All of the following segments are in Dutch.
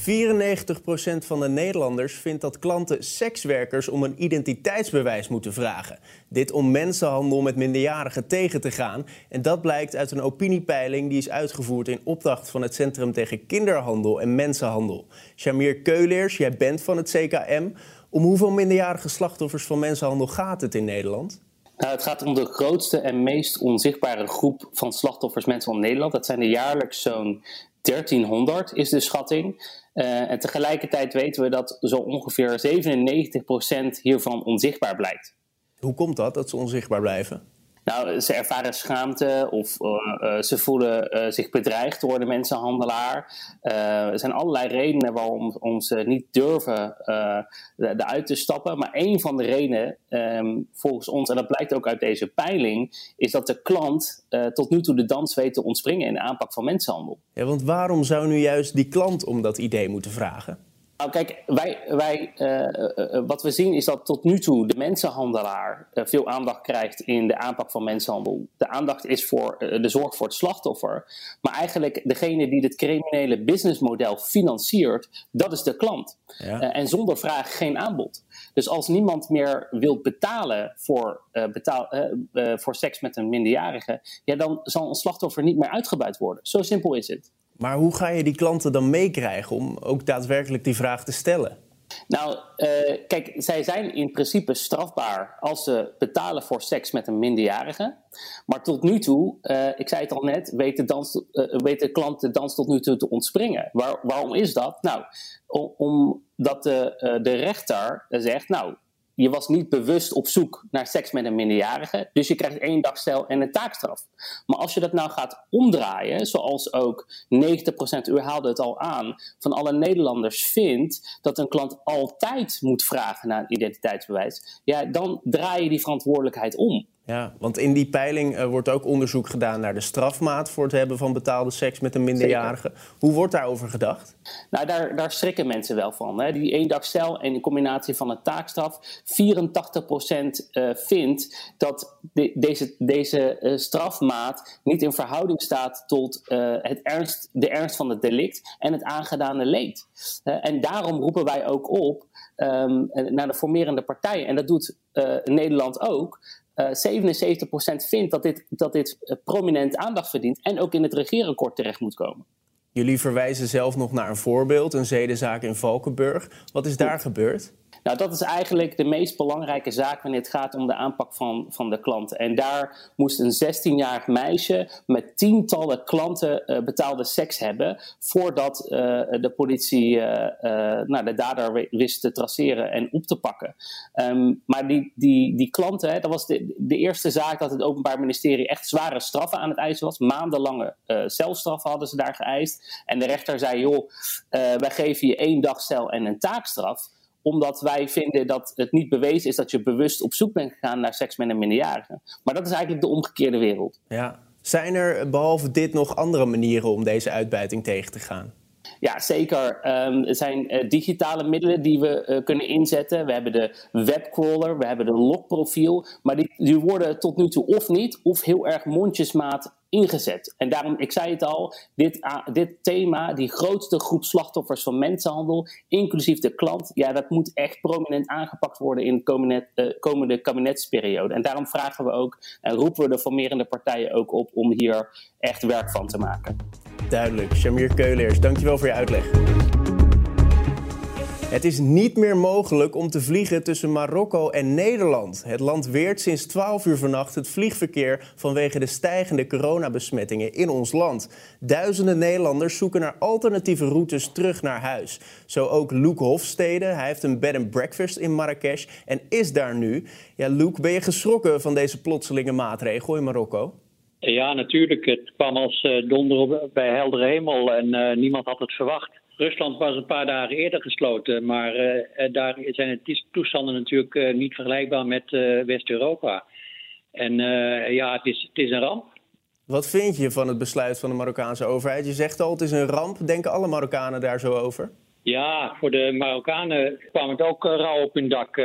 94% van de Nederlanders vindt dat klanten sekswerkers om een identiteitsbewijs moeten vragen. Dit om mensenhandel met minderjarigen tegen te gaan. En dat blijkt uit een opiniepeiling die is uitgevoerd in opdracht van het Centrum tegen Kinderhandel en Mensenhandel. Shamir Keuleers, jij bent van het CKM. Om hoeveel minderjarige slachtoffers van mensenhandel gaat het in Nederland? Nou, het gaat om de grootste en meest onzichtbare groep van slachtoffers mensen van Nederland. Dat zijn er jaarlijks zo'n 1300, is de schatting. Uh, en tegelijkertijd weten we dat zo ongeveer 97% hiervan onzichtbaar blijkt. Hoe komt dat, dat ze onzichtbaar blijven? Nou, ze ervaren schaamte of uh, uh, ze voelen uh, zich bedreigd door de mensenhandelaar. er zijn allerlei redenen waarom, om ze niet durven eruit te stappen. Maar een van de redenen, um, volgens ons, en dat blijkt ook uit deze peiling, is dat de klant tot nu toe de dans weet te ontspringen in de aanpak van mensenhandel. Ja, want waarom zou nu juist die klant om dat idee moeten vragen? Nou, kijk, wij, wij, uh, uh, wat we zien is dat tot nu toe de mensenhandelaar uh, veel aandacht krijgt in de aanpak van mensenhandel. De aandacht is voor de zorg voor het slachtoffer. Maar eigenlijk degene die het criminele businessmodel financiert, dat is de klant. Ja. en zonder vraag geen aanbod. Dus als niemand meer wil betalen voor, betaal, voor seks met een minderjarige, ja, dan zal een slachtoffer niet meer uitgebuit worden. Zo simpel is het. Maar hoe ga je die klanten dan meekrijgen om ook daadwerkelijk die vraag te stellen? Nou, uh, kijk, zij zijn in principe strafbaar als ze betalen voor seks met een minderjarige. Maar tot nu toe, uh, ik zei het al net, weet de, dans, uh, weet de dans tot nu toe te ontspringen. Waar, waarom is dat? Nou, omdat de, de rechter zegt, nou, je was niet bewust op zoek naar seks met een minderjarige, dus je krijgt één dag en een taakstraf. Maar als je dat nou gaat omdraaien, zoals ook 90%, u haalde het al aan, van alle Nederlanders vindt dat een klant altijd moet vragen naar een identiteitsbewijs, ja, dan draai je die verantwoordelijkheid om. Ja, want in die peiling uh, wordt ook onderzoek gedaan naar de strafmaat voor het hebben van betaalde seks met een minderjarige. Zeker. Hoe wordt daarover gedacht? Nou, daar, daar schrikken mensen wel van. Hè. Die één dag cel en de combinatie van een taakstraf. 84% uh, vindt dat de, deze, deze uh, strafmaat niet in verhouding staat tot het ernst, de ernst van het delict en het aangedane leed. en daarom roepen wij ook op um, naar de formerende partijen. En dat doet Nederland ook. Uh, 77% vindt dat dit, dat dit uh, prominent aandacht verdient en ook in het regeerakkoord terecht moet komen. Jullie verwijzen zelf nog naar een voorbeeld, een zedenzaak in Valkenburg. Wat is daar gebeurd? Nou, dat is eigenlijk de meest belangrijke zaak wanneer het gaat om de aanpak van, van de klanten. En daar moest een 16-jarig meisje met tientallen klanten uh, betaalde seks hebben voordat uh, de politie uh, nou, de dader wist te traceren en op te pakken. Um, maar die, die, die klanten, hè, dat was de, de eerste zaak dat het Openbaar Ministerie echt zware straffen aan het eisen was. Maandenlange celstraffen hadden ze daar geëist. En de rechter zei, joh, wij geven je één dag cel en een taakstraf omdat wij vinden dat het niet bewezen is dat je bewust op zoek bent gegaan naar seks met een minderjarige. Maar dat is eigenlijk de omgekeerde wereld. Ja. Zijn er behalve dit nog andere manieren om deze uitbuiting tegen te gaan? Ja, zeker. Er zijn uh, digitale middelen die we uh, kunnen inzetten. We hebben de webcrawler, we hebben de logprofiel. Maar die, die worden tot nu toe of niet, of heel erg mondjesmaat ingezet. En daarom, ik zei het al, dit, dit thema, die grootste groep slachtoffers van mensenhandel, inclusief de klant, ja, dat moet echt prominent aangepakt worden in de komende, uh, komende kabinetsperiode. En daarom vragen we ook en roepen we de formerende partijen ook op om hier echt werk van te maken. Duidelijk. Shamir Keuleers, dankjewel voor je uitleg. Het is niet meer mogelijk om te vliegen tussen Marokko en Nederland. Het land weert sinds 12 uur vannacht het vliegverkeer vanwege de stijgende coronabesmettingen in ons land. Duizenden Nederlanders zoeken naar alternatieve routes terug naar huis. Zo ook Luc Hofstede. Hij heeft een bed and breakfast in Marrakesh en is daar nu. Ja, Luc, ben je geschrokken van deze plotselinge maatregel in Marokko? Ja, natuurlijk. Het kwam als uh, donder bij heldere hemel en uh, niemand had het verwacht. Rusland was een paar dagen eerder gesloten, maar daar zijn de toestanden natuurlijk niet vergelijkbaar met West-Europa. En ja, het is, het is een ramp. Wat vind je van het besluit van de Marokkaanse overheid? Je zegt al, het is een ramp. Denken alle Marokkanen daar zo over? Ja, voor de Marokkanen kwam het ook rauw op hun dak.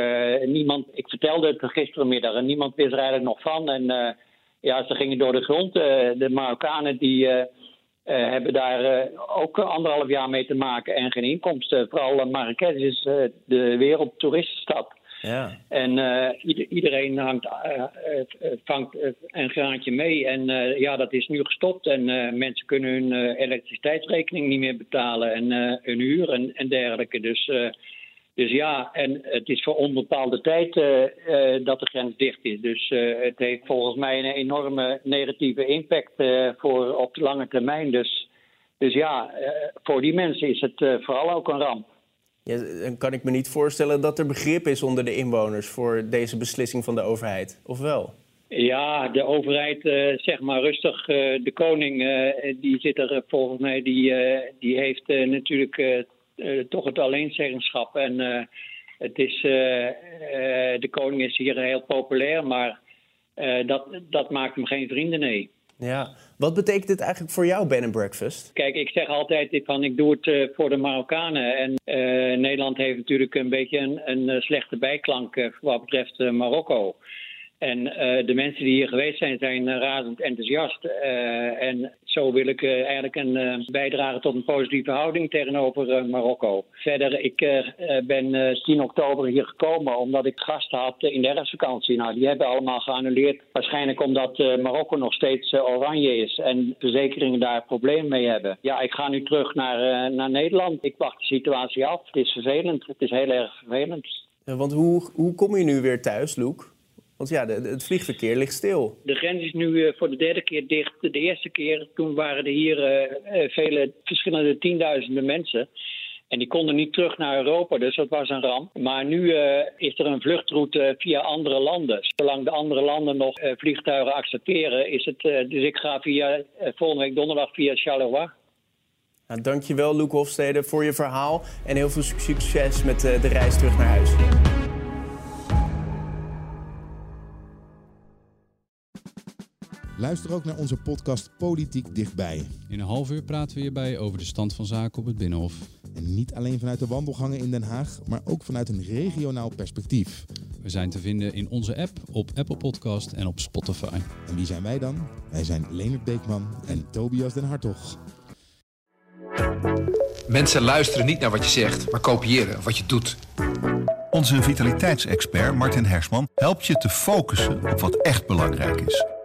Niemand, ik vertelde het gisterenmiddag en niemand wist er eigenlijk nog van. En ja, ze gingen door de grond. de Marokkanen die hebben daar ook anderhalf jaar mee te maken en geen inkomsten. Vooral Marrakesh is de wereldtoeristenstad. Ja. En uh, iedereen hangt, uh, vangt een graantje mee. En ja, dat is nu gestopt. En mensen kunnen hun elektriciteitsrekening niet meer betalen. En hun huur en, en dergelijke. Dus, dus ja, en het is voor onbepaalde tijd dat de grens dicht is. Dus het heeft volgens mij een enorme negatieve impact voor op de lange termijn. Dus, dus ja, voor die mensen is het vooral ook een ramp. Ja, dan kan ik me niet voorstellen dat er begrip is onder de inwoners voor deze beslissing van de overheid, of wel? Ja, de overheid, zeg maar rustig. De koning, die zit er volgens mij, die, die heeft natuurlijk toch het alleenzeggenschap. En het is, de koning is hier heel populair, maar dat, dat maakt hem geen vrienden, nee. Ja, wat betekent dit eigenlijk voor jou, Ben Breakfast? Kijk, ik zeg altijd van ik doe het uh, voor de Marokkanen. En uh, Nederland heeft natuurlijk een beetje een, een eh, slechte bijklank wat betreft Marokko. En de mensen die hier geweest zijn, zijn razend enthousiast. en zo wil ik eigenlijk een bijdrage tot een positieve houding tegenover Marokko. Verder, ik ben 10 oktober hier gekomen omdat ik gasten had in de herfstvakantie. Nou, die hebben allemaal geannuleerd. Waarschijnlijk omdat Marokko nog steeds oranje is en verzekeringen daar problemen mee hebben. Ja, ik ga nu terug naar, naar Nederland. Ik wacht de situatie af. Het is vervelend. Het is heel erg vervelend. Want hoe, hoe kom je nu weer thuis, Loek? Want ja, de, het vliegverkeer ligt stil. De grens is nu uh, voor de derde keer dicht. De eerste keer, toen waren er hier uh, vele verschillende tienduizenden mensen. En die konden niet terug naar Europa, dus dat was een ramp. Maar nu uh, is er een vluchtroute via andere landen. Zolang de andere landen nog vliegtuigen accepteren, is het. dus ik ga via, volgende week donderdag via Charleroi. Nou, dankjewel, Luc Hofstede, voor je verhaal. En heel veel succes met de reis terug naar huis. Luister ook naar onze podcast Politiek Dichtbij. In een half uur praten we hierbij over de stand van zaken op het Binnenhof. En niet alleen vanuit de wandelgangen in Den Haag, maar ook vanuit een regionaal perspectief. We zijn te vinden in onze app, op Apple Podcast en op Spotify. En wie zijn wij dan? Wij zijn Leonard Beekman en Tobias den Hartog. Mensen luisteren niet naar wat je zegt, maar kopiëren wat je doet. Onze vitaliteitsexpert Martin Hersman helpt je te focussen op wat echt belangrijk is.